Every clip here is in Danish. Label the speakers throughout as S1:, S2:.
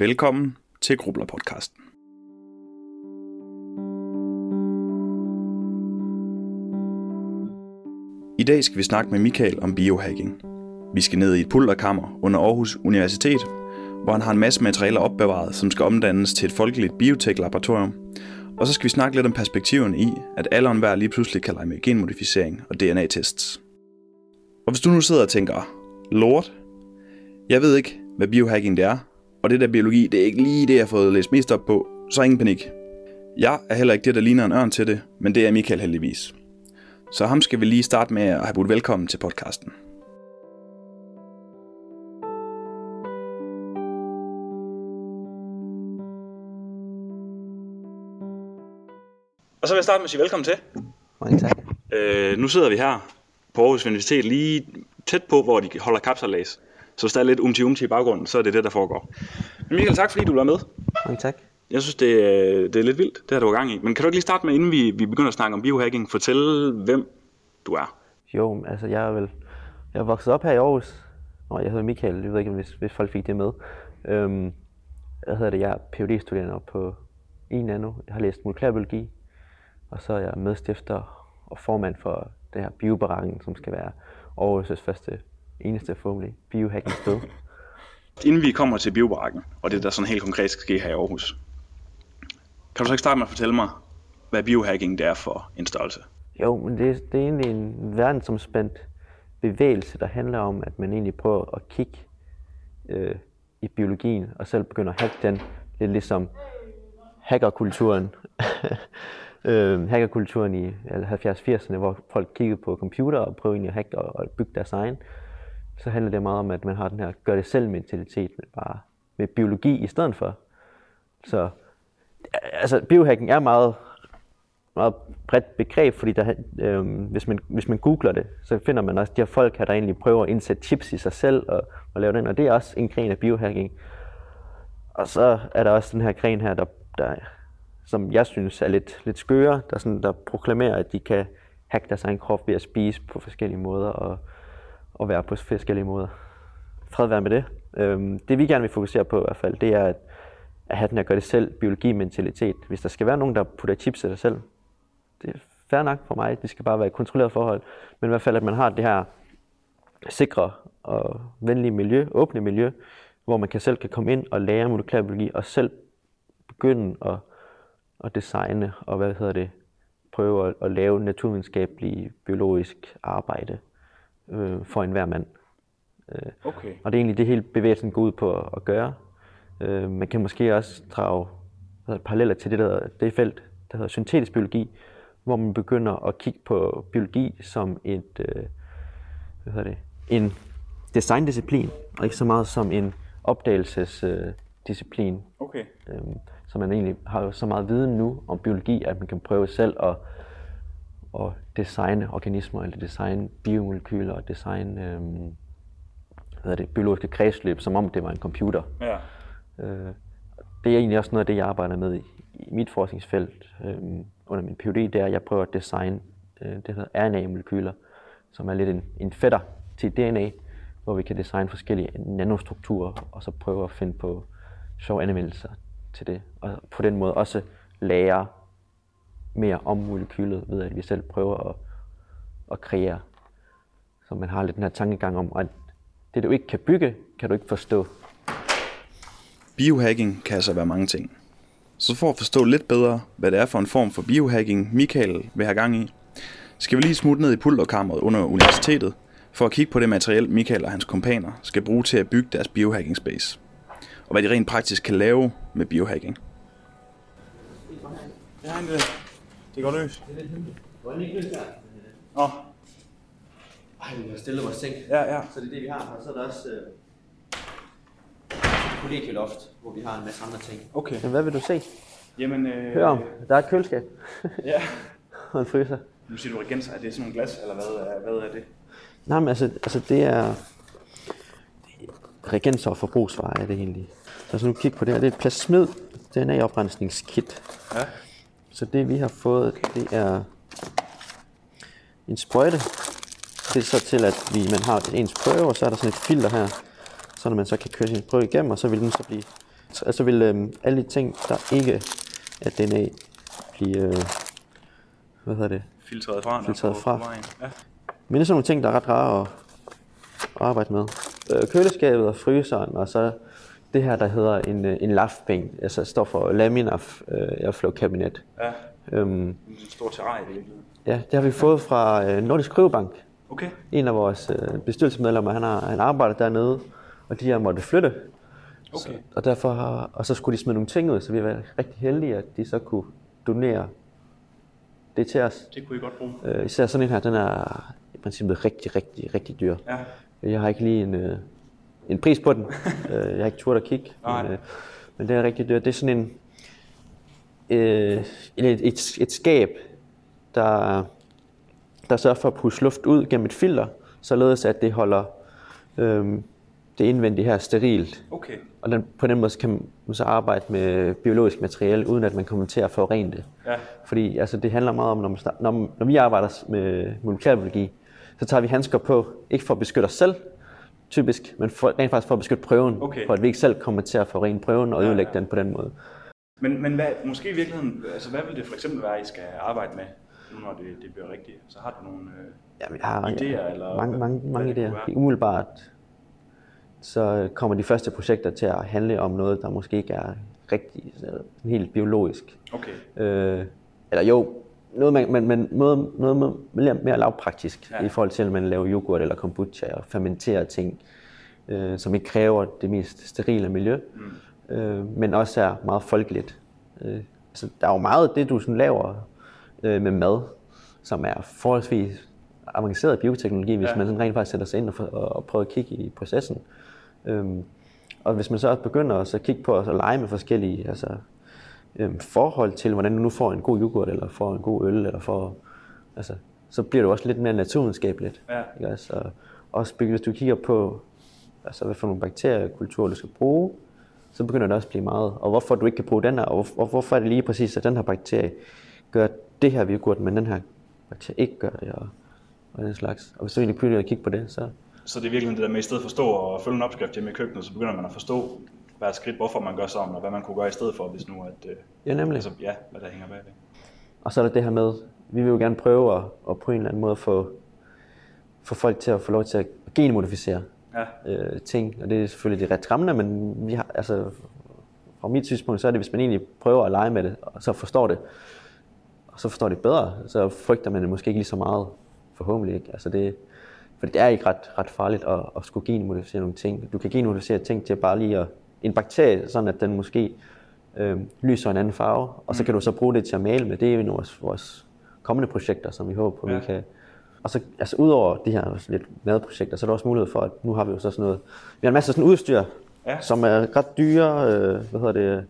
S1: Velkommen til Grubler podcasten. I dag skal vi snakke med Michael om biohacking. Vi skal ned i et pulterkammer under Aarhus Universitet, hvor han har en masse materialer opbevaret, som skal omdannes til et folkeligt biotech-laboratorium. Og så skal vi snakke lidt om perspektiven i, at alle og lige pludselig kan lege med genmodificering og DNA-tests. Og hvis du nu sidder og tænker, lort, jeg ved ikke, hvad biohacking det er, og det der biologi, det er ikke lige det, jeg har fået læst mest op på, så ingen panik. Jeg er heller ikke det, der ligner en ørn til det, men det er Michael heldigvis. Så ham skal vi lige starte med at have budt velkommen til podcasten. Og så vil jeg starte med at sige velkommen til.
S2: Mange tak.
S1: Øh, nu sidder vi her på Aarhus Universitet lige tæt på, hvor de holder kapsalæs. Så hvis der er lidt umti umti i baggrunden, så er det det, der foregår. Men Michael, tak fordi du var med.
S2: Mange tak.
S1: Jeg synes, det er, det er lidt vildt, det har du gang i. Men kan du ikke lige starte med, inden vi, vi begynder at snakke om biohacking, fortælle, hvem du er?
S2: Jo, altså jeg er vel jeg er vokset op her i Aarhus. Nå, jeg hedder Michael, jeg ved ikke, hvis, hvis folk fik det med. Øhm, jeg hedder det, jeg er phd studerende på i Nano. Jeg har læst molekylærbiologi, og så er jeg medstifter og formand for det her biobarakken, som skal være Aarhus' første eneste forhåbentlig biohacking sted.
S1: Inden vi kommer til biobarakken, og det der sådan helt konkret skal ske her i Aarhus, kan du så ikke starte med at fortælle mig, hvad biohacking det er for en størrelse?
S2: Jo, men det, det er egentlig en verdensomspændt bevægelse, der handler om, at man egentlig prøver at kigge øh, i biologien, og selv begynder at hacke den, lidt ligesom hackerkulturen. øh, hackerkulturen i 70-80'erne, hvor folk kiggede på computer og prøvede egentlig at hacke og, og bygge deres egen. Så handler det meget om, at man har den her gør det selv mentalitet, men bare med biologi i stedet for. Så altså, biohacking er meget, meget bredt begreb, fordi der, øh, hvis, man, hvis man googler det, så finder man også de her folk her, der egentlig prøver at indsætte chips i sig selv og, og lave den, og det er også en gren af biohacking. Og så er der også den her gren her, der, der som jeg synes er lidt, lidt skøre, der, sådan, der proklamerer, at de kan hacke deres egen krop ved at spise på forskellige måder og, og være på forskellige måder. Fred være med det. Øhm, det vi gerne vil fokusere på i hvert fald, det er at, at have den her gør det selv biologi-mentalitet. Hvis der skal være nogen, der putter chips i sig selv, det er fair nok for mig. Det skal bare være et kontrolleret forhold. Men i hvert fald, at man har det her sikre og venlige miljø, åbne miljø, hvor man kan selv kan komme ind og lære molekylærbiologi og selv begynde at at designe og hvad hedder det, prøve at, at lave naturvidenskabelig biologisk arbejde øh, for enhver mand.
S1: Øh, okay.
S2: Og det er egentlig det hele bevægelsen går ud på at, at gøre. Øh, man kan måske også drage hvad paralleller til det, der, det felt, der hedder syntetisk biologi, hvor man begynder at kigge på biologi som et, øh, hvad hedder det, en designdisciplin, og ikke så meget som en opdagelsesdisciplin. Øh,
S1: okay. Øh,
S2: så man egentlig har jo så meget viden nu om biologi, at man kan prøve selv at, at designe organismer, eller designe biomolekyler, og designe øhm, hvad det, biologiske kredsløb, som om det var en computer.
S1: Ja.
S2: Øh, det er egentlig også noget af det, jeg arbejder med i, i mit forskningsfelt øhm, under min PhD, det er, at jeg prøver at designe øh, det hedder RNA-molekyler, som er lidt en, en fætter til DNA, hvor vi kan designe forskellige nanostrukturer, og så prøve at finde på sjove anvendelser til det, og på den måde også lære mere om molekylet, ved at vi selv prøver at, at kreere. Så man har lidt den her tankegang om, at det du ikke kan bygge, kan du ikke forstå.
S1: Biohacking kan altså være mange ting. Så for at forstå lidt bedre, hvad det er for en form for biohacking, Michael vil have gang i, skal vi lige smutte ned i pulterkammeret under universitetet, for at kigge på det materiel, Michael og hans kompaner skal bruge til at bygge deres biohacking space og hvad de rent praktisk kan lave med biohacking. Ja, det, går løs.
S2: Hvor er ikke løs der?
S1: Åh.
S2: Ej, vi har stillet vores seng.
S1: Ja, ja.
S2: Så det er det, vi har. Og så er der også øh, kollegieloft, hvor vi har en masse andre ting.
S1: Okay.
S2: Men hvad vil du se?
S1: Jamen, øh...
S2: Hør om. Der er et køleskab.
S1: ja.
S2: og en fryser.
S1: Nu siger du regenser. Er det sådan nogle glas, eller hvad er, hvad er det?
S2: Nej, men altså, altså det er... Regenser og forbrugsvarer er det egentlig. Så nu kig på det her. Det er et plasmid DNA-oprensningskit.
S1: Ja.
S2: Så det vi har fået, det er en sprøjte. Det er så til, at vi, man har ens prøve, og så er der sådan et filter her, så når man så kan køre sin prøve igennem, og så vil den så blive Så altså vil øh, alle de ting, der ikke er DNA, blive, øh, hvad hedder det,
S1: Filtreret fra.
S2: Filtreret fra.
S1: Vejen. Ja.
S2: Men det er sådan nogle ting, der er ret rare at, at arbejde med. Øh, køleskabet og fryseren, og så det her, der hedder en, øh, en LAF-peng, altså står for Laminar øh, Airflow Cabinet.
S1: ja.
S2: Øhm,
S1: En stor terrarie i virkeligheden.
S2: ja, det har vi fået fra øh, Nordisk Kryvebank.
S1: Okay.
S2: En af vores øh, bestyrelsesmedlemmer, han, har, han arbejder dernede, og de har måttet flytte.
S1: Okay.
S2: Så, og, derfor har, og så skulle de smide nogle ting ud, så vi var rigtig heldige, at de så kunne donere det til os.
S1: Det kunne I godt bruge.
S2: Øh, især sådan en her, den er i princippet rigtig, rigtig, rigtig dyr.
S1: Ja.
S2: Jeg har ikke lige en, øh, en pris på den. Øh, jeg har ikke turt at kigge.
S1: Nej.
S2: Men, øh, men det er rigtig dyrt. Det er sådan en, øh, et, et, et skab, der, der sørger for at puste luft ud gennem et filter, således at det holder øh, det indvendige her sterilt.
S1: Okay.
S2: Og den, på den måde kan man så arbejde med biologisk materiale, uden at man kommer til at forurene det.
S1: Ja.
S2: Fordi altså, det handler meget om, når, man start, når, når vi arbejder med molekylærbiologi, så tager vi handsker på, ikke for at beskytte os selv, typisk, men for, rent faktisk for at beskytte prøven,
S1: Okay.
S2: for at vi ikke selv kommer til at forurene prøven og
S1: Ja,
S2: ødelægge
S1: ja.
S2: den på den måde.
S1: Men, men hvad, måske i virkeligheden, altså hvad vil det for eksempel være, I skal arbejde med, nu når det, det bliver rigtigt? Så har du nogle... Øh,
S2: Jamen, jeg har
S1: Idéer, eller
S2: mange,
S1: hvad-
S2: mange,
S1: hvad
S2: mange
S1: det kunne
S2: idéer. Umiddelbart så kommer de første projekter til at handle om noget, der måske ikke er rigtig altså, helt biologisk.
S1: okay.
S2: Øh, eller jo, noget, man, man, man, noget, noget mere- mere, lavpraktisk
S1: Ja.
S2: i forhold til, at man laver yoghurt eller kombucha og fermenterer ting, øh, som ikke kræver det mest sterile miljø, mm. øh, men også er meget folkeligt. Øh, så der er jo meget af det, du sådan laver øh, med mad, som er forholdsvis avanceret bioteknologi, hvis
S1: Ja.
S2: man sådan rent faktisk sætter sig ind og, for, og, og prøver at kigge i processen. Øhm, og hvis man så også begynder at kigge på at lege med forskellige altså, øhm, forhold til, hvordan du nu får en god yoghurt, eller får en god øl, eller får, altså, så bliver det jo også lidt mere naturvidenskabeligt.
S1: Ja.
S2: Ikke? Altså, også hvis du kigger på, altså, hvad for nogle bakteriekulturer du skal bruge, så begynder det også at blive meget. Og hvorfor du ikke kan bruge den her, og hvor- hvorfor er det lige præcis, at den her bakterie gør det her yoghurt, men den her bakterie ikke gør det, og, og den slags. Og hvis du egentlig begynder at kigge på det, så,
S1: Så det er virkelig det der med, i stedet for at stå og følge en opskrift hjemme i køkkenet, så begynder man at forstå hvert skridt, hvorfor man gør sådan, og hvad man kunne gøre i stedet for, hvis nu at, øh,
S2: ja nemlig.
S1: altså, ja, hvad der hænger bag det.
S2: Og så er der det her med, vi vil jo gerne prøve at, at på en eller anden måde få, få folk til at få lov til at genmodificere
S1: Ja.
S2: øh, ting. Og det er selvfølgelig det ret skræmmende, men vi har, altså, fra mit synspunkt, så er det, hvis man egentlig prøver at lege med det, og så forstår det, og så forstår det bedre, så frygter man det måske ikke lige så meget, forhåbentlig ikke. Altså det, for det er ikke ret, ret farligt at, at skulle genmodificere nogle ting. Du kan genmodificere ting til bare lige at, en bakterie, sådan at den måske øh, lyser en anden farve, og så kan du så bruge det til at male med. Det er jo vores, vores kommende projekter, som vi håber på, ja. Vi kan. Og så, altså udover de her lidt madprojekter, så er der også mulighed for, at nu har vi jo så sådan noget, vi har en masse sådan udstyr,
S1: Ja.
S2: som er ret dyre, øh, hvad hedder det,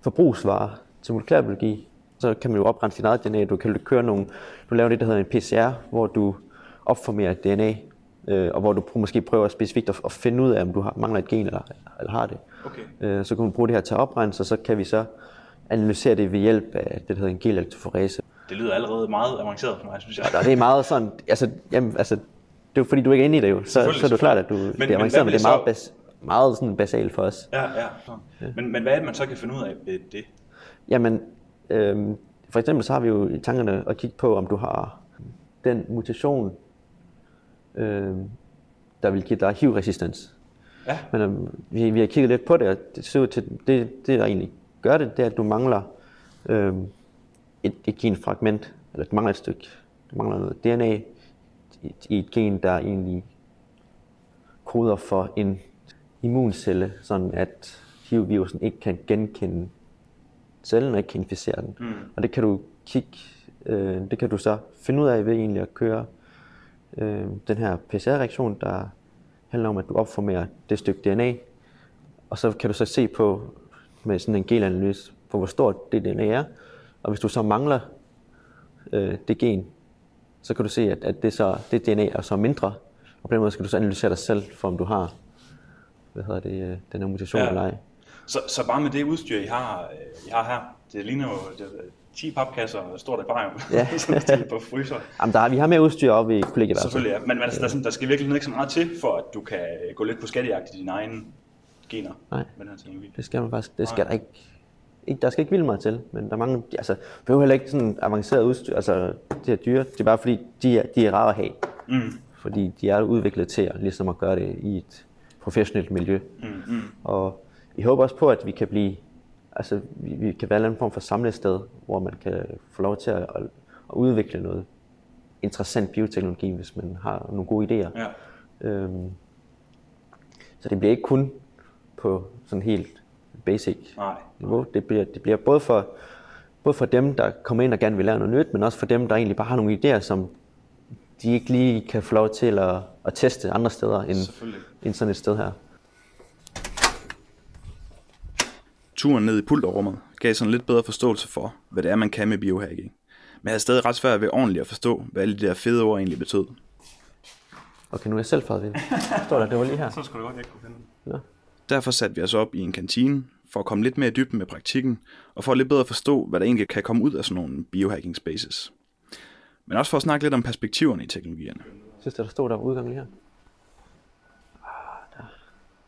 S2: forbrugsvarer til molekylærbiologi. Så kan man jo oprense dit eget DNA. Du kan køre nogle, du laver det, der hedder en PCR, hvor du opformerer DNA, øh, og hvor du måske prøver specifikt at, at finde ud af, om du har, mangler et gen eller, eller har det.
S1: Okay.
S2: Øh, så kan man bruge det her til at oprense, og så kan vi så analysere det ved hjælp af det, der hedder en gelektroforese.
S1: Det lyder allerede meget avanceret for mig, synes jeg.
S2: Og det er meget sådan, altså, jamen, altså, det er jo fordi, du ikke er inde i det jo, så, så er det klart, at du, men, det
S1: men
S2: er avanceret, men,
S1: vil
S2: det er meget,
S1: så-
S2: bas, meget sådan basalt for os.
S1: Ja, ja. Sådan. Men, men hvad er det, man så kan finde ud af ved det?
S2: Jamen, øhm, for eksempel så har vi jo i tankerne at kigge på, om du har den mutation, øhm, der vil give dig HIV-resistens.
S1: Ja.
S2: Men øhm, vi, vi har kigget lidt på det, og det ser ud til, det, det der egentlig gør det, det er, at du mangler øhm, et, et genfragment, eller du mangler et stykke, du mangler noget DNA i, i et gen, der egentlig koder for en immuncelle, sådan at HIV-virusen ikke kan genkende cellen og ikke kan inficere den. Mm. Og det kan du kigge, øh, det kan du så finde ud af ved egentlig at køre øh, den her PCR-reaktion, der handler om, at du opformerer det stykke DNA, og så kan du så se på med sådan en genanalyse på, hvor stort det DNA er, og hvis du så mangler øh, det gen, så kan du se, at, at det, så, det DNA er så mindre, og på den måde skal du så analysere dig selv, for om du har hvad hedder det, øh, den her mutation
S1: Ja.
S2: eller ej.
S1: Så, så bare med det udstyr, I har, øh, I har her, det ligner jo det, 10 papkasser og stort akvarium,
S2: Ja.
S1: stillet på fryser.
S2: Jamen, der er, vi har mere udstyr oppe i kollegiet.
S1: Selvfølgelig, ja. Men, men altså, der, er sådan- der skal virkelig ikke så meget til, for at du kan gå lidt på skattejagt i din egen gener
S2: Nej.
S1: med den her teknologi.
S2: Det skal man faktisk. Det skal der ikke, ikke. Der skal ikke vildt meget til, men der er mange... Altså, vi behøver heller ikke sådan avanceret udstyr. Altså, de her dyr, det er bare fordi, de er, de er rare at have. Mm. Fordi de er udviklet til at, ligesom at gøre det i et professionelt miljø. Mm, mm. Og vi håber også på, at vi kan blive... Altså, vi, vi kan være en form for samlested, hvor man kan få lov til at, at, at udvikle noget interessant bioteknologi, hvis man har nogle gode idéer.
S1: Ja.
S2: Øhm, så det bliver ikke kun på sådan helt basic
S1: Nej.
S2: niveau. Det bliver, det bliver både, for, både for dem, der kommer ind og gerne vil lære noget nyt, men også for dem, der egentlig bare har nogle idéer, som de ikke lige kan få lov til at, at teste andre steder end, end sådan et sted her.
S1: Turen ned i pulterrummet gav sådan lidt bedre forståelse for, hvad det er, man kan med biohacking. Men jeg havde stadig ret svært ved ordentligt at forstå, hvad alle de der fede ord egentlig betød.
S2: Okay, nu er jeg selv faret. Står der, det var lige her.
S1: Så skulle du godt, jeg kunne finde
S2: Nå.
S1: Derfor satte vi os op i en kantine, for at komme lidt mere i dybden med praktikken, og for at lidt bedre forstå, hvad der egentlig kan komme ud af sådan nogle biohacking spaces. Men også for at snakke lidt om perspektiverne i teknologierne.
S2: Synes du, der stod der udgang lige her?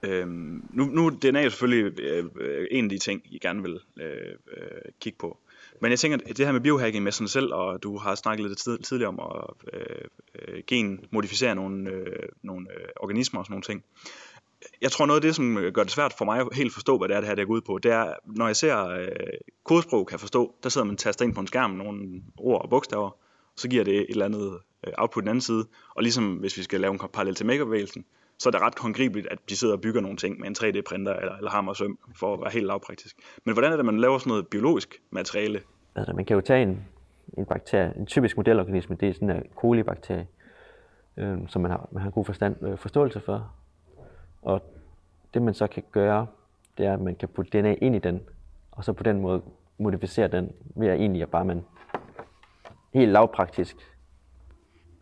S1: Øhm, nu, nu er DNA jo selvfølgelig øh, en af de ting, I gerne vil øh, øh, kigge på. Men jeg tænker, at det her med biohacking med sig selv, og du har snakket lidt tid, tidligere om at øh, øh, genmodificere nogle, øh, nogle øh, organismer og sådan nogle ting. Jeg tror noget af det, som øh, gør det svært for mig at helt forstå, hvad det er, det her det går ud på, det er, når jeg ser øh, kodesprog, kan forstå, der sidder man og taster ind på en skærm nogle ord og bogstaver, så giver det et eller andet øh, output den anden side. Og ligesom hvis vi skal lave en parallel til makebevægelsen, så er det ret håndgribeligt, at de sidder og bygger nogle ting med en 3D-printer eller, eller hammer og søm, for at være helt lavpraktisk. Men hvordan er det, man laver sådan noget biologisk materiale?
S2: Altså, man kan jo tage en, en bakterie, en typisk modelorganisme, det er sådan en kolibakterie, øh, som man har, man har god forstand, øh, forståelse for. Og det man så kan gøre, det er, at man kan putte DNA ind i den, og så på den måde modificere den, ved at egentlig at bare man helt lavpraktisk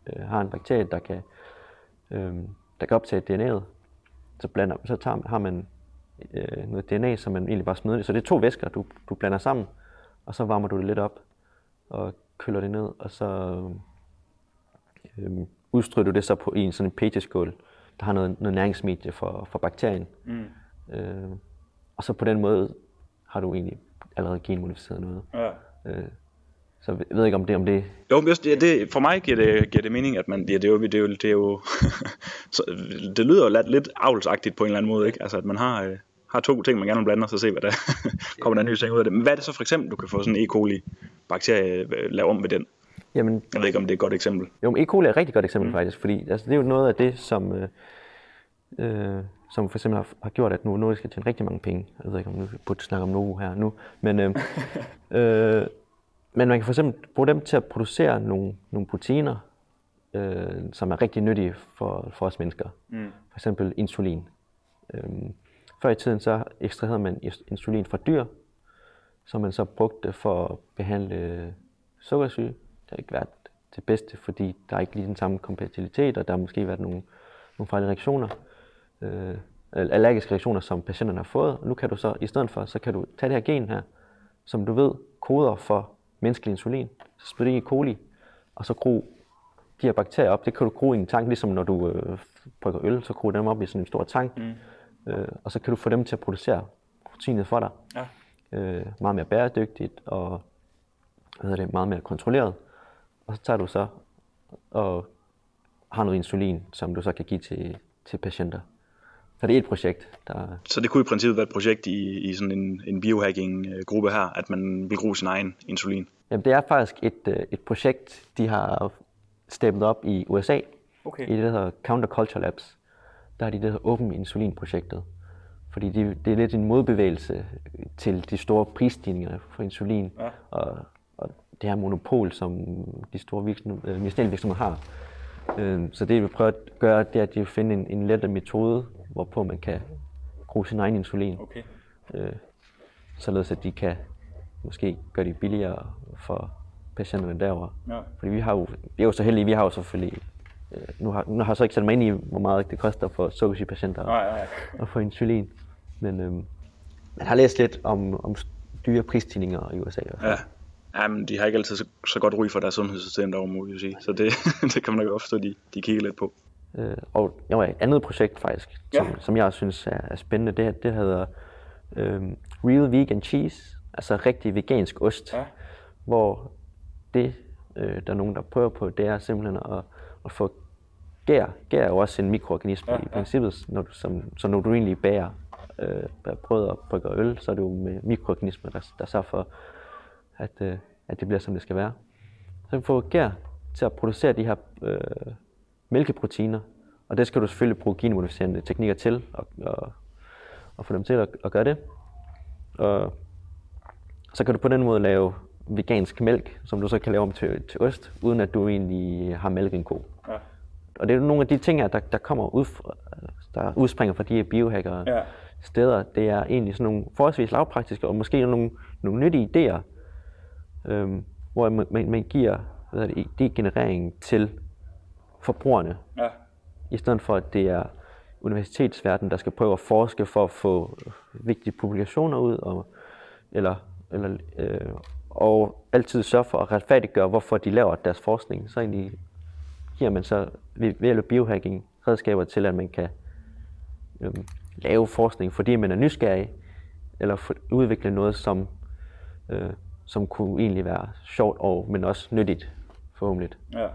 S2: øh, har en bakterie, der kan, øh, der kan optage DNA'et. Så, blander, så tager, har man øh, noget DNA, som man egentlig bare smider. Så det er to væsker, du, du blander sammen, og så varmer du det lidt op og køler det ned, og så øh, udstryger du det så på en sådan en peteskål, der har noget, noget næringsmedie for, for bakterien. Mm. Øh, og så på den måde har du egentlig allerede genmodificeret noget.
S1: Ja.
S2: Øh, så jeg ved ikke, om det om det...
S1: Jo, men det, det, for mig giver det, giver det mening, at man, ja, det er jo, det er jo, det er jo så, det lyder jo lidt, lidt avlsagtigt på en eller anden måde, ikke? Altså, at man har, øh, har to ting, man gerne vil blande, og så se, hvad der kommer der nye ting ud af det. Men hvad er det så for eksempel, du kan få sådan en E. coli-bakterie øh, lave om med den?
S2: Jamen,
S1: Jeg ved ikke, om det er et godt eksempel.
S2: Jo, men E. coli er et rigtig godt eksempel mm. faktisk, fordi altså, det er jo noget af det, som, øh, øh, som for eksempel har, har gjort, at Novo Nordisk skal tjene rigtig mange penge. Jeg ved ikke, om nu burde snakke om Novo her nu, men, øh, øh, men man kan for eksempel bruge dem til at producere nogle, nogle proteiner, øh, som er rigtig nyttige for, for os mennesker. Mm. For eksempel insulin. Øh, før i tiden så ekstraherede man insulin fra dyr, som man så brugte for at behandle sukkersyge. Det har ikke været det bedste, fordi der er ikke lige den samme kompatibilitet, og der har måske været nogle, nogle farlige reaktioner, øh, allergiske reaktioner, som patienterne har fået. Og nu kan du så, i stedet for, så kan du tage det her gen her, som du ved koder for menneskelig insulin, så spytte det ind i coli, og så gro de her bakterier op. Det kan du gro i en tank, ligesom når du øh, brygger øl, så gro dem op i sådan en stor tank, mm. øh, og så kan du få dem til at producere proteinet for dig.
S1: Ja.
S2: Øh, meget mere bæredygtigt, og hvad hedder det, meget mere kontrolleret. Og så tager du så og har noget insulin, som du så kan give til, til patienter. Så det er et projekt, der...
S1: Så det kunne i princippet være et projekt i, i sådan en, en biohacking-gruppe her, at man vil bruge sin egen insulin.
S2: Jamen, det er faktisk et, øh, et projekt, de har steppet op i USA,
S1: Okay.
S2: i det, der hedder Counterculture Labs. Der er de det, der hedder Open Insulin-projektet. Fordi det, det er lidt en modbevægelse til de store prisstigninger for insulin,
S1: Ja.
S2: og, og det her monopol, som de store virksomheder, øh, medicinalvirksomheder har. Øh, så det, vi prøver at gøre, det er, at de vil finde en, en lettere metode, hvorpå man kan bruge sin egen insulin,
S1: Okay.
S2: øh, således at de kan måske gøre det billigere for patienterne derovre.
S1: Ja.
S2: Fordi vi har jo, vi er jo så heldige, vi har jo selvfølgelig, øh, nu, har, nu har jeg så ikke sat mig ind i, hvor meget det koster for sukkersygepatienter
S1: Nej, nej.
S2: at få insulin. Men øh, man har læst lidt om, om dyre prisstigninger i USA. i fald.
S1: Ja. Jamen, de har ikke altid så, så godt ry for deres sundhedssystem derovre, må vi jo sige. Så det, det kan man nok at de, de kigger lidt på.
S2: Øh, og var et andet projekt faktisk,
S1: Ja.
S2: som, som jeg synes er, er spændende. Det, det hedder øh, Real Vegan Cheese, altså rigtig vegansk ost.
S1: Ja.
S2: Hvor det, øh, der er nogen, der prøver på, det er simpelthen at, at få gær. Gær er jo også en mikroorganisme
S1: Ja,
S2: ja, i princippet, når du, som, så når du egentlig bager, øh, bager brød og brygger øl, så er det jo med mikroorganismer, der, der sørger for, at, øh, at det bliver, som det skal være. Så få gær til at producere de her øh, mælkeproteiner, og det skal du selvfølgelig bruge genmodificerende teknikker til, og, og, og få dem til at, at gøre det. Og så kan du på den måde lave vegansk mælk, som du så kan lave om til, til ost, uden at du egentlig har mælket en ko.
S1: Ja.
S2: Og det er nogle af de ting, der, der kommer ud fra, der udspringer fra de her biohackere
S1: Ja.
S2: steder. Det er egentlig sådan nogle forholdsvis lavpraktiske og måske nogle, nogle nyttige idéer, øhm, hvor man, man, man giver hvad det, idégenerering til forbrugerne,
S1: Ja.
S2: i stedet for at det er universitetsverdenen, der skal prøve at forske for at få vigtige publikationer ud, og, eller, eller, øh, og altid sørge for at retfærdiggøre, hvorfor de laver deres forskning. Så egentlig giver man så ved ved at biohacking redskaber til, at man kan øh, lave forskning, fordi man er nysgerrig, eller for, udvikle noget, som, øh, som kunne egentlig være sjovt, og, men også nyttigt, forhåbentlig.
S1: Ja.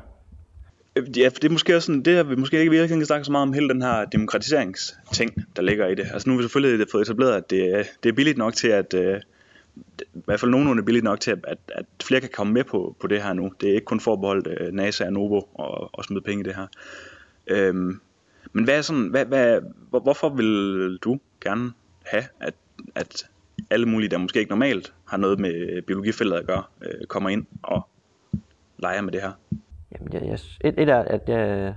S1: Ja, for det er måske også sådan, det har vi måske ikke virkelig kan snakke så meget om hele den her demokratiseringsting, der ligger i det. Altså nu har vi selvfølgelig fået etableret, at det, det er billigt nok til, at øh, i hvert fald nogenlunde billigt nok til, at, at, flere kan komme med på, på det her nu. Det er ikke kun forbeholdt øh, NASA og Novo og, og smide penge i det her. Øhm, men hvad er sådan, hvad, hvad, hvor, hvorfor vil du gerne have, at, at alle mulige, der måske ikke normalt har noget med øh, biologifeltet at gøre, øh, kommer ind og leger med det her?
S2: Jamen, jeg, jeg, et, et er, at jeg,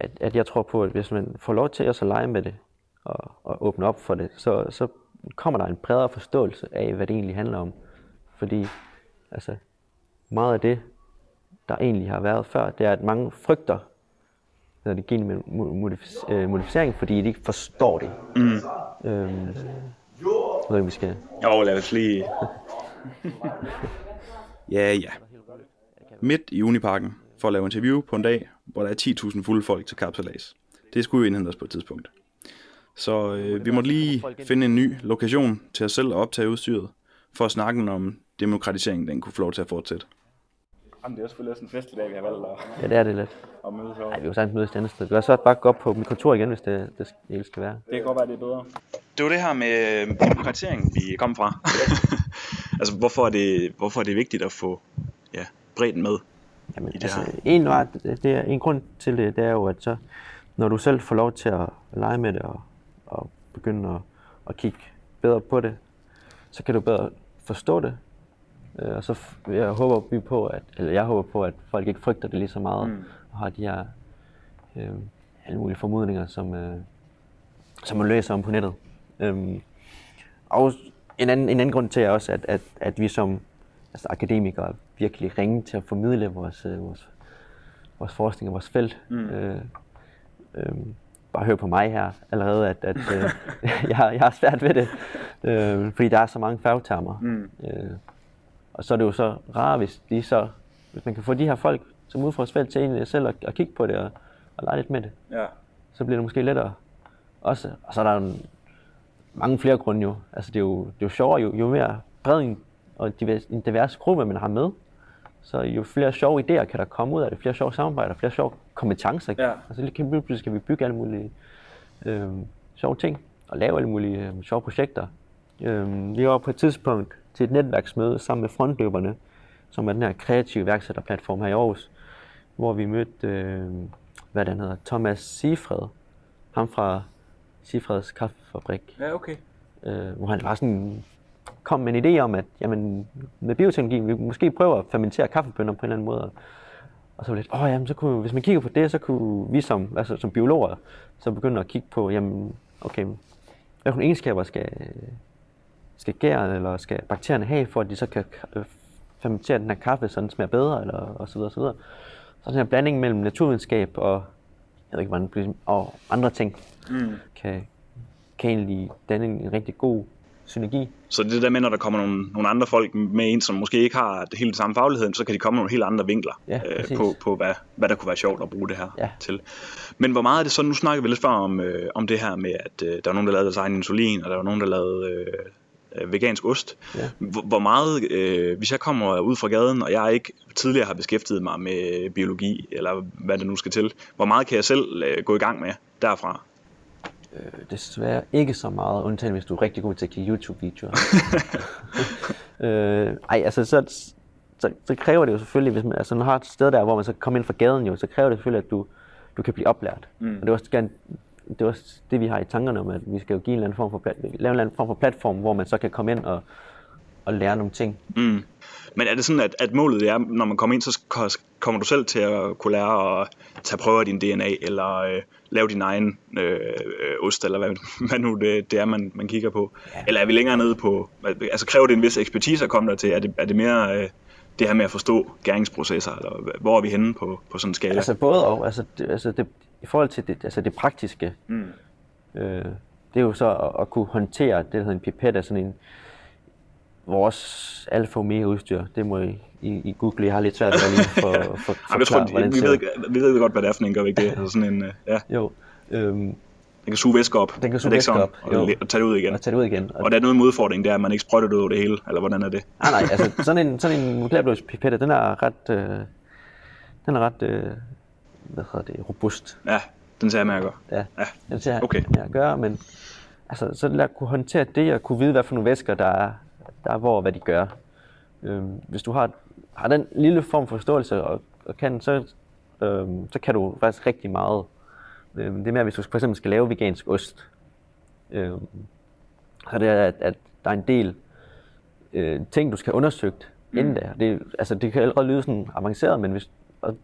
S2: at, at jeg tror på, at hvis man får lov til at så lege med det, og, og åbne op for det, så, så kommer der en bredere forståelse af, hvad det egentlig handler om. Fordi altså, meget af det, der egentlig har været før, det er, at mange frygter når det genmodificering, fordi de ikke forstår det. Mm. Øhm, jeg ved vi skal...
S1: Jo, lad os lige... ja, ja. Midt i Uniparken for at lave interview på en dag, hvor der er 10.000 fulde folk til kapsalas. Det skulle jo indhente os på et tidspunkt. Så øh, vi måtte lige finde en ny lokation til os selv at optage udstyret, for at snakke om demokratiseringen, den kunne få lov til at fortsætte. Jamen, det er selvfølgelig også en fest i dag, vi har valgt at,
S2: Ja, det er det lidt.
S1: at mødes over.
S2: Nej, vi jo sagtens mødes et andet sted. Vi kan så bare gå op på mit kontor igen, hvis det, det skal- det skal være.
S1: Det kan godt være, det er bedre. Det var det her med øh, demokratisering, vi kom fra. altså, hvorfor er, det, hvorfor er det vigtigt at få ja, bredden med?
S2: Jamen,
S1: i det
S2: altså,
S1: her?
S2: en, var, det er, en grund til det, det er jo, at så, når du selv får lov til at lege med det og, og begynde at, at kigge bedre på det, så kan du bedre forstå det. Øh, Og så jeg håber vi på, at, eller jeg håber på, at folk ikke frygter det lige så meget, mm. og har de her øh, alle mulige formodninger, som, øh, som man læser om på nettet. Øhm, og en anden, en anden grund til er også, at, at, at vi som altså akademikere er virkelig ringe til at formidle vores, øh, vores, vores forskning og vores felt. Mm. Øh, øh, bare hør på mig her allerede, at, at øh, jeg, har- jeg har svært ved det, øh, fordi der er så mange fagtermer. Mm. Øh, og så er det jo så rart, hvis, de så, hvis man kan få de her folk, som ude fra vores felt til egentlig selv at, at kigge på det og, og lege lidt med det
S1: Ja.
S2: så bliver det måske lettere også. Og så er der en- mange flere grunde jo. Altså det er jo, det er jo sjovere, jo, jo mere bred en, og divers, en divers gruppe man har med, så jo flere sjove idéer kan der komme ud af det, flere sjove samarbejder, flere sjove kompetencer.
S1: Ja.
S2: Altså lige pludselig skal vi bygge alle mulige øh, sjove ting, og lave alle mulige øh, sjove projekter. Øh, vi var på et tidspunkt til et netværksmøde sammen med frontløberne, som er den her kreative værksætterplatform her i Aarhus, hvor vi mødte, øh, hvad den hedder, Thomas Sifred, ham fra Sifreds Kaffefabrik,
S1: Ja, okay.
S2: øh, hvor han var sådan, kom med en idé om, at jamen, med bioteknologi, vi måske prøve at fermentere kaffebønner på en eller anden måde. Og så var det lidt, åh, jamen, så kunne, hvis man kigger på det, så kunne vi som, altså, som biologer så begynde at kigge på, jamen, okay, nogle egenskaber skal, skal gæren eller skal bakterierne have, for at de så kan øh, fermentere den her kaffe, så den smager bedre, eller og så videre, og så videre. Så den her blanding mellem naturvidenskab og, jeg ved ikke, hvordan, og andre ting,
S1: Mm.
S2: kan, kan egentlig danne en, en rigtig god synergi.
S1: Så det der med, når der kommer nogle, nogle andre folk med ind, som måske ikke har det helt samme faglighed, så kan de komme med nogle helt andre vinkler
S2: Ja,
S1: øh, på, på hvad, hvad der kunne være sjovt at bruge det her
S2: Ja.
S1: til. Men hvor meget er det så, nu snakker vi lidt før om, øh, om det her med, at øh, der var nogen, der lavede deres egen insulin, og der var nogen, der lavede øh, øh, vegansk ost.
S2: Ja.
S1: Hvor, hvor meget, øh, hvis jeg kommer ud fra gaden, og jeg ikke tidligere har beskæftiget mig med biologi, eller hvad det nu skal til, hvor meget kan jeg selv øh, gå i gang med derfra?
S2: Øh, desværre ikke så meget, undtagen hvis du er rigtig god til at kigge YouTube-videoer. øh, ej, altså så, så, så, kræver det jo selvfølgelig, hvis man, altså, man har et sted der, hvor man så kommer ind fra gaden jo, så kræver det selvfølgelig, at du, du kan blive oplært. Mm. Og det er også gerne, det er også det, vi har i tankerne om, at vi skal jo give en eller anden form for, plat, lave en eller anden form for platform, hvor man så kan komme ind og, og lære nogle ting.
S1: Mm. Men er det sådan, at, at målet er, når man kommer ind, så kommer du selv til at kunne lære at tage prøver af din DNA, eller øh, lave din egen øh, øh, ost, eller hvad, hvad nu det, det er, man, man kigger på? Ja. Eller er vi længere nede på, altså kræver det en vis ekspertise at komme der til? Er det, er det mere øh, det her med at forstå gæringsprocesser, eller hvor er vi henne på, på sådan en skala?
S2: Altså både og, altså, det, altså det, i forhold til det, altså det praktiske,
S1: Mm.
S2: øh, det er jo så at, at kunne håndtere det, der hedder en pipette, sådan en, vores alfa omega udstyr, det må I, I, I google, jeg har lidt svært ved at lige for, for,
S1: Jamen, jeg tror,
S2: hvordan
S1: vi, vi,
S2: ser
S1: ved, vi ved godt, hvad det er for en, gør vi ikke det? Altså sådan en, øh, ja,
S2: Jo, øhm,
S1: den kan suge væske op.
S2: Den kan suge væske op,
S1: og,
S2: jo.
S1: og tage det ud igen.
S2: og tage det ud igen. Og,
S1: Og der er noget med udfordringen, det er, at man ikke sprøjter det ud over det hele, eller hvordan er det?
S2: nej, nej, altså sådan en, sådan en pipette, den er ret, øh, den er ret, øh, hvad hedder det, robust.
S1: Ja, den tager jeg med at gøre.
S2: Ja,
S1: Ja,
S2: den til at,
S1: okay.
S2: at gøre, men altså, så lad kunne håndtere det, og kunne vide, hvad for nogle væsker, der er, der er hvor, og hvad de gør. Øhm, hvis du har, har den lille form for forståelse, og, og kan, så, øhm, så kan du faktisk rigtig meget. Øhm, det er mere, hvis du for eksempel skal lave vegansk ost, øhm, så det er, at, at der er en del øh, ting, du skal have undersøgt mm. inden da. Det, altså, det kan allerede lyde sådan avanceret, men hvis, og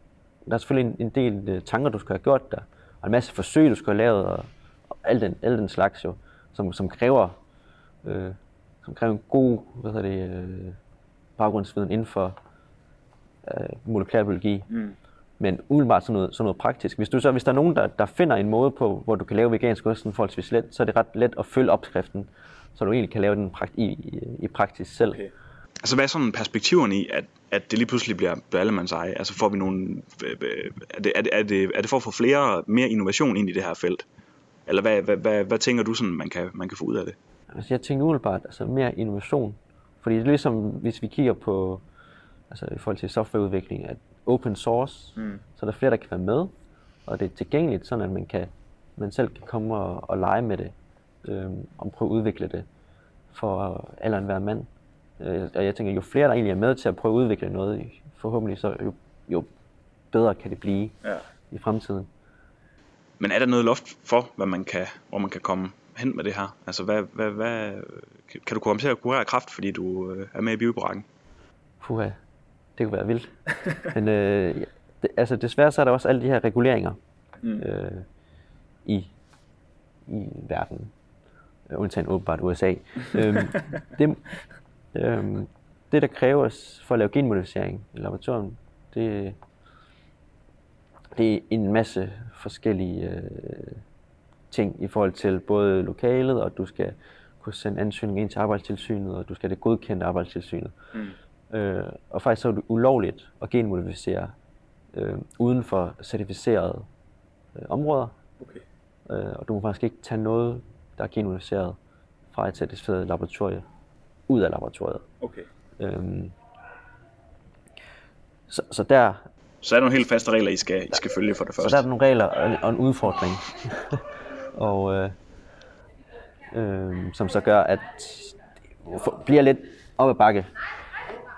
S2: der er selvfølgelig en, en del øh, tanker, du skal have gjort der, og en masse forsøg, du skal have lavet, og, og al, den, al den slags jo, som, som kræver øh, som kræver en god hvad hedder det, øh, baggrundsviden inden for øh, molekylærbiologi.
S1: Mm.
S2: Men umiddelbart sådan noget, sådan noget praktisk. Hvis, du så, hvis der er nogen, der, der finder en måde på, hvor du kan lave vegansk ost sådan forholdsvis let, så er det ret let at følge opskriften, så du egentlig kan lave den prakt- i, i, i praksis selv.
S1: Okay. Altså hvad er sådan perspektiverne i, at, at det lige pludselig bliver, bliver allemands eje? Altså får vi nogle, øh, øh, er det, er, det, er, det, er det for at få flere, mere innovation ind i det her felt? Eller hvad, hvad, hvad, hvad tænker du sådan, man kan, man kan få ud af det?
S2: Altså jeg tænker umiddelbart altså mere innovation. Fordi det er ligesom, hvis vi kigger på, altså i forhold til softwareudvikling, at open source,
S1: Mm.
S2: så er der flere, der kan være med, og det er tilgængeligt, sådan at man, kan, man selv kan komme og, og lege med det, øhm, og prøve at udvikle det for alle hver mand. Øh, og jeg tænker, jo flere der egentlig er med til at prøve at udvikle noget, forhåbentlig så jo, jo bedre kan det blive
S1: Ja.
S2: i fremtiden.
S1: Men er der noget loft for, hvad man kan, hvor man kan komme hen med det her? Altså hvad, hvad, hvad, kan du komme til at kurere kræft, fordi du øh, er med i biobrakken?
S2: Puha, det kunne være vildt. Men øh, det, altså desværre så er der også alle de her reguleringer
S1: Mm.
S2: øh, i, i verden. Øh, undtagen åbenbart USA. øhm, det, øhm, det, der kræves for at lave genmodificering i laboratoriet, det, det er en masse forskellige øh, ting i forhold til både lokalet, og du skal kunne sende ansøgning ind til arbejdstilsynet, og du skal det godkendt af arbejdstilsynet.
S1: Mm.
S2: Øh, og faktisk så er det ulovligt at genmodificere øh, uden for certificerede øh, områder.
S1: Okay.
S2: Øh, og du må faktisk ikke tage noget, der er genmodificeret fra et certificeret laboratorie ud af laboratoriet.
S1: okay.
S2: Øhm, så, så, der,
S1: Så er der nogle helt faste regler, I skal, I skal følge for det
S2: så
S1: første.
S2: der er der nogle regler og, og en udfordring. og øh, øh, som så gør, at det bliver lidt op ad bakke.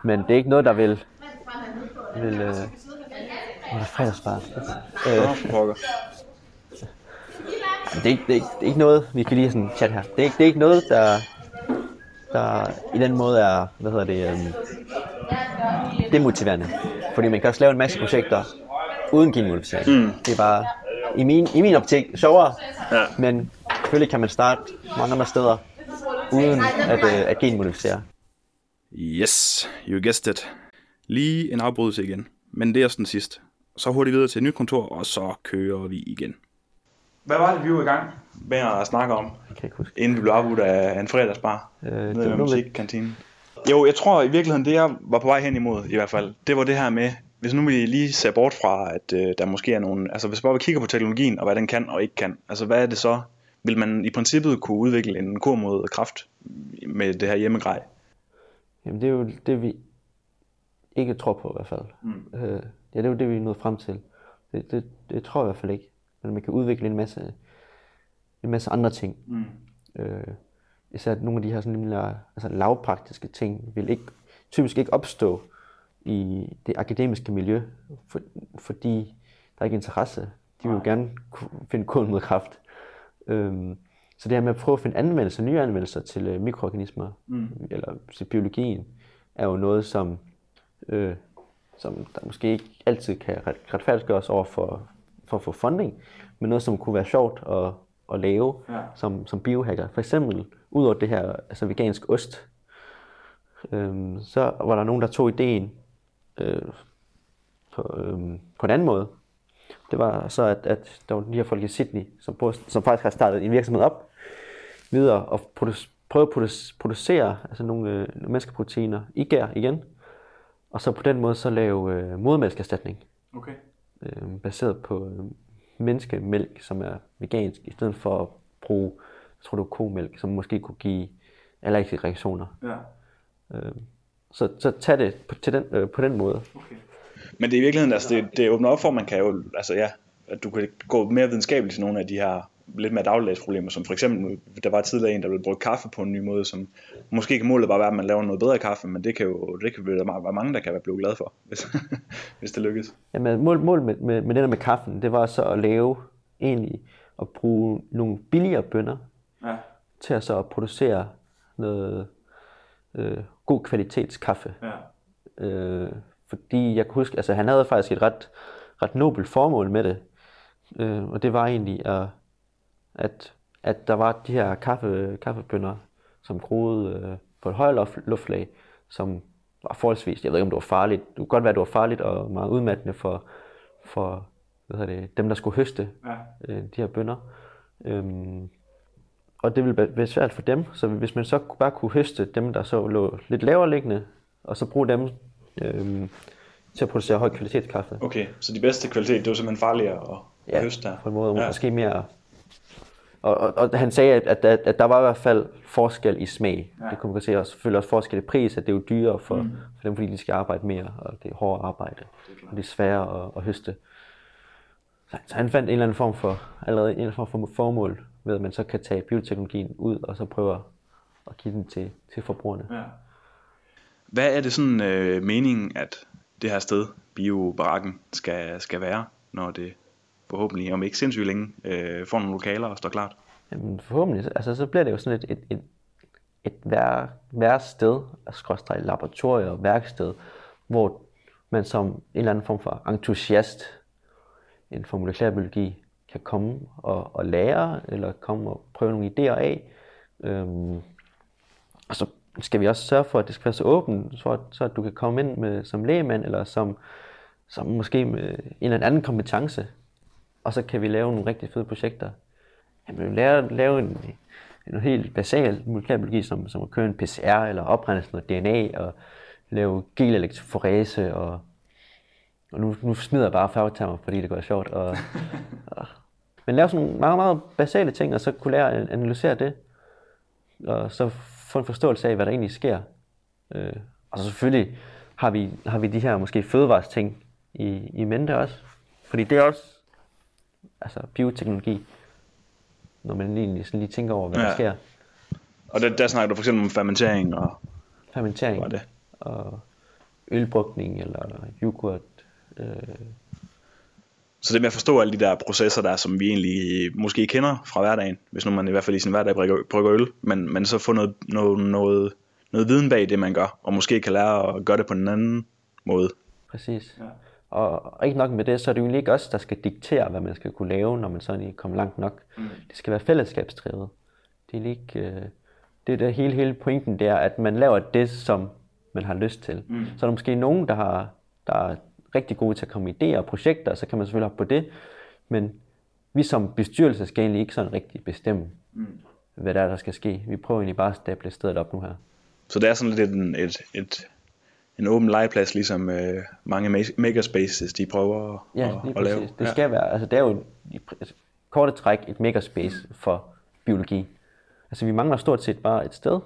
S2: Men det er ikke noget, der vil... vil øh, Åh, det er fredagsbar. Øh, det, er ikke, det, er ikke, det er ikke noget, vi kan lige sådan chat her. Det er ikke, det er ikke noget, der, der i den måde er, hvad hedder det, øhm, demotiverende. Fordi man kan også lave en masse projekter uden genmodificering. Mm. Det er bare, i min, i min optik, sjovere,
S1: Ja.
S2: men selvfølgelig kan man starte mange andre steder, uden at, øh, at genmodificere.
S1: Yes, you guessed it. Lige en afbrydelse igen. Men det er også den sidste. Så hurtigt videre til et nyt kontor, og så kører vi igen. Hvad var det, vi var i gang med at snakke om,
S2: huske.
S1: inden vi blev afbudt af en fredagsbar
S2: Øh,
S1: nede
S2: med,
S1: musikkantinen? Jo, jeg tror i virkeligheden, det jeg var på vej hen imod i hvert fald, det var det her med, hvis nu vi lige ser bort fra, at øh, der måske er nogle, altså hvis bare vi kigger på teknologien og hvad den kan og ikke kan, altså hvad er det så? Vil man i princippet kunne udvikle en kur mod kraft med det her hjemmegrej?
S2: Jamen det er jo det, vi ikke tror på i hvert fald. Mm. Øh, ja, det er jo det, vi er nået frem til. Det, det, det tror jeg i hvert fald ikke. Men man kan udvikle en masse, en masse andre ting.
S1: Mm.
S2: Øh, især nogle af de her sådan altså lavpraktiske ting vil ikke, typisk ikke opstå i det akademiske miljø, for, fordi der er ikke interesse. De vil jo gerne finde koden mod kraft. Øhm, så det her med at prøve at finde anvendelser, nye anvendelser til øh, mikroorganismer, mm. eller til biologien, er jo noget, som, øh, som der måske ikke altid kan ret, retfærdiggøres over for, for at få funding, men noget, som kunne være sjovt at, at lave
S1: Ja.
S2: som, som biohacker. For eksempel, ud over det her altså vegansk ost, øhm, så var der nogen, der tog ideen øh, på, øhm, på en anden måde. Det var så, at, at der var de her folk i Sydney, som, på, som faktisk har startet en virksomhed op, videre og produ- prøve at produ- producere altså nogle, øh, menneskeproteiner i gær igen, og så på den måde så lave øh, modermælkserstatning,
S1: Okay.
S2: øh, baseret på øh, menneskemælk, som er vegansk, i stedet for at bruge, jeg tror det var komælk, som måske kunne give allergiske reaktioner.
S1: Ja.
S2: Øh, så, så tag det på, til den, øh, på den måde.
S1: Okay. Men det er i virkeligheden, altså det, det åbner op for, at man kan jo, altså ja, at du kan gå mere videnskabeligt til nogle af de her lidt mere dagligdags problemer, som for eksempel, der var tidligere en, der ville bruge kaffe på en ny måde, som måske kan målet bare være, at man laver noget bedre kaffe, men det kan jo, det kan jo være mange, der kan være blevet glade for, hvis, hvis det lykkes.
S2: Jamen, mål, mål med, med, med det der med kaffen, det var så at lave egentlig at bruge nogle billigere bønner
S1: Ja.
S2: til at så producere noget øh, god kvalitets kaffe.
S1: Ja.
S2: Øh, fordi jeg kan huske, altså han havde faktisk et ret, ret nobelt formål med det. Øh, og det var egentlig, at, at, at der var de her kaffe, kaffebønner, som groede øh, på et højere luft, luftlag, som var forholdsvis, jeg ved ikke om det var farligt, det kunne godt være, at det var farligt og meget udmattende for, for hvad hedder det, dem, der skulle høste
S1: Ja.
S2: øh, de her bønner. Øhm, og det ville være svært for dem, så hvis man så bare kunne høste dem, der så lå lidt lavere liggende, og så bruge dem øhm, til at producere høj kvalitetskaffe.
S1: Okay, så de bedste kvalitet, det var simpelthen farligere at, at høste der.
S2: på en måde,
S1: Ja.
S2: ja. måske mere... Og, og, og han sagde, at, at, at, der var i hvert fald forskel i smag.
S1: Ja.
S2: Ja. Det kunne man se, og selvfølgelig også forskel i pris, at det er jo dyrere for, mm. for dem, fordi de skal arbejde mere, og det er hårdere arbejde, og det er sværere at, at høste. Så, så han fandt en eller anden form for, allerede en eller anden form for formål, ved at man så kan tage bioteknologien ud, og så prøve at give den til, til forbrugerne.
S1: Ja. Hvad er det sådan øh, meningen, at det her sted, biobarakken, skal, skal være, når det forhåbentlig, om ikke sindssygt længe, øh, får nogle lokaler og står klart?
S2: Jamen forhåbentlig, altså så bliver det jo sådan et, et, et, et vær, værsted, skråstrej laboratorium og værksted, hvor man som en eller anden form for entusiast inden for molekylærbiologi kan komme og, og lære, eller komme og prøve nogle idéer af. Øhm, og så skal vi også sørge for, at det skal være så åbent, så, at, så at du kan komme ind med, som lægemand, eller som, som måske med en eller anden kompetence, og så kan vi lave nogle rigtig fede projekter. Jamen, lave, lave en, en helt basal molekylærbiologi, som, som at køre en PCR, eller oprense noget DNA, og lave gelelektroforese, og, og nu, nu smider jeg bare fagtermer, fordi det går sjovt. Og, og, men lave sådan nogle meget, meget basale ting, og så kunne lære at analysere det, og så få en forståelse af, hvad der egentlig sker. Øh, og så selvfølgelig har vi, har vi de her måske fødevares ting i, i mente også. Fordi det er også altså bioteknologi, når man egentlig sådan lige tænker over, hvad ja. Der sker.
S1: Og der, der snakker du for eksempel om fermentering og
S2: Fermentering
S1: hvad det?
S2: og ølbrugning eller yoghurt. Øh,
S1: Så det med at forstå alle de der processer der, som vi egentlig måske kender fra hverdagen, hvis nu man i hvert fald i sin hverdag brygger, brygger øl, men, men så få noget, noget, noget, noget viden bag det, man gør, og måske kan lære at gøre det på en anden måde.
S2: præcis.
S1: Ja.
S2: Og ikke nok med det, så er det jo ikke os, der skal diktere, hvad man skal kunne lave, når man sådan kommer langt nok. Mm. Det skal være fællesskabsdrevet. Det er ikke... Øh, det er det hele, hele pointen, det er, at man laver det, som man har lyst til. Mm. Så er der måske nogen, der, har, der er rigtig gode til at komme idéer og projekter, og så kan man selvfølgelig hoppe på det. Men vi som bestyrelse skal egentlig ikke sådan rigtig bestemme, mm. hvad der er, der skal ske. Vi prøver egentlig bare at stable stedet op nu her.
S1: Så det er sådan lidt en, et, et, en åben legeplads, ligesom øh, mange makerspaces, de prøver at,
S2: ja,
S1: at,
S2: at lave. Det skal være, altså det er jo i korte træk et makerspace for biologi. Altså vi mangler stort set bare et sted,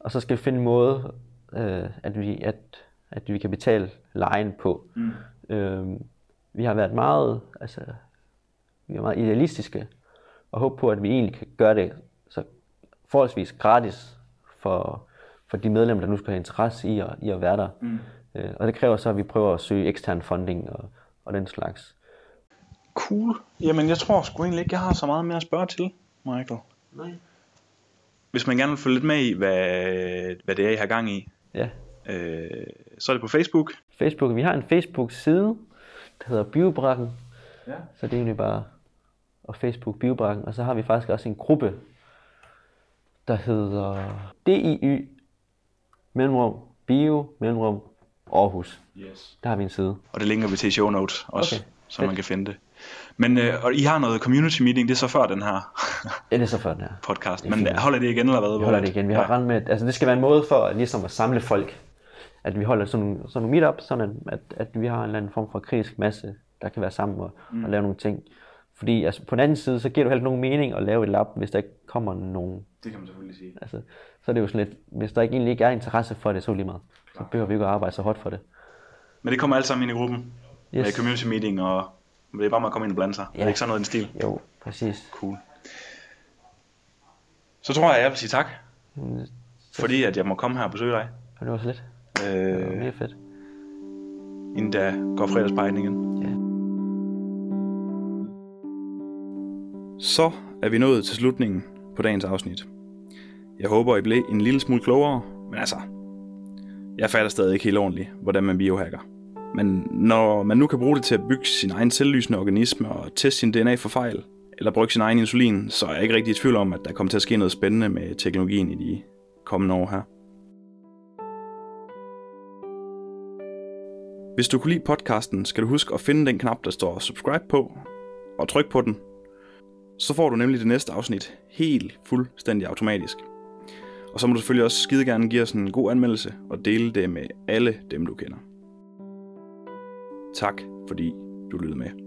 S2: og så skal vi finde en måde, øh, at, vi, at, at vi kan betale lejen på. Mm. Øh, vi har været meget, altså, vi er meget idealistiske, og håber på, at vi egentlig kan gøre det så forholdsvis gratis for, for de medlemmer, der nu skal have interesse i at, i at være der. Mm. Øh, og det kræver så, at vi prøver at søge ekstern funding og, og den slags.
S1: Cool. Jamen, jeg tror sgu egentlig ikke, jeg har så meget mere at spørge til, Michael.
S2: Nej.
S1: Hvis man gerne vil følge lidt med i, hvad, hvad det er, I har gang i,
S2: ja.
S1: Øh, så er det på Facebook.
S2: Facebook. Vi har en Facebook-side, der hedder Biobrakken. Ja. Så det er egentlig bare og Facebook Biobrakken. Og så har vi faktisk også en gruppe, der hedder DIY mellemrum Bio mellemrum Aarhus.
S1: Yes.
S2: Der har vi en side.
S1: Og det linker vi til i show notes også, okay. så Fedt. man kan finde det. Men øh, og I har noget community meeting, det er så før den her
S2: ja, det er så før den her
S1: podcast. Men fint. holder det igen eller hvad?
S2: Vi holder det igen. Vi har ja. med, altså det skal være en måde for ligesom at samle folk. At vi holder sådan, sådan nogle meetup, sådan at, at, at vi har en eller anden form for kritisk masse, der kan være sammen og, mm. og lave nogle ting. Fordi altså, på den anden side, så giver det heller nogen mening at lave et lab, hvis der ikke kommer nogen.
S1: Det kan man selvfølgelig sige.
S2: Altså, så er det jo sådan lidt, hvis der ikke egentlig ikke er interesse for det, så lige meget. Så behøver vi ikke at arbejde så hårdt for det.
S1: Men det kommer alt sammen ind i gruppen? Yes. Med community meeting, og det er bare med at komme ind og blande sig. Ja. Er det ikke sådan noget i den stil?
S2: Jo, præcis.
S1: Cool. Så tror jeg, jeg vil sige tak. Mm, fordi at jeg må komme her og besøge dig.
S2: Og det var så lidt. Øh, det var mere fedt.
S1: Inden der går fredagsbejden igen.
S2: Ja.
S1: Så er vi nået til slutningen på dagens afsnit. Jeg håber, I blev en lille smule klogere, men altså, jeg fatter stadig ikke helt ordentligt, hvordan man biohacker. Men når man nu kan bruge det til at bygge sin egen selvlysende organisme og teste sin DNA for fejl, eller bruge sin egen insulin, så er jeg ikke rigtig i tvivl om, at der kommer til at ske noget spændende med teknologien i de kommende år her. Hvis du kunne lide podcasten, skal du huske at finde den knap, der står subscribe på, og tryk på den, så får du nemlig det næste afsnit helt fuldstændig automatisk. Og så må du selvfølgelig også skide gerne give os en god anmeldelse og dele det med alle dem, du kender. Tak fordi du lyttede med.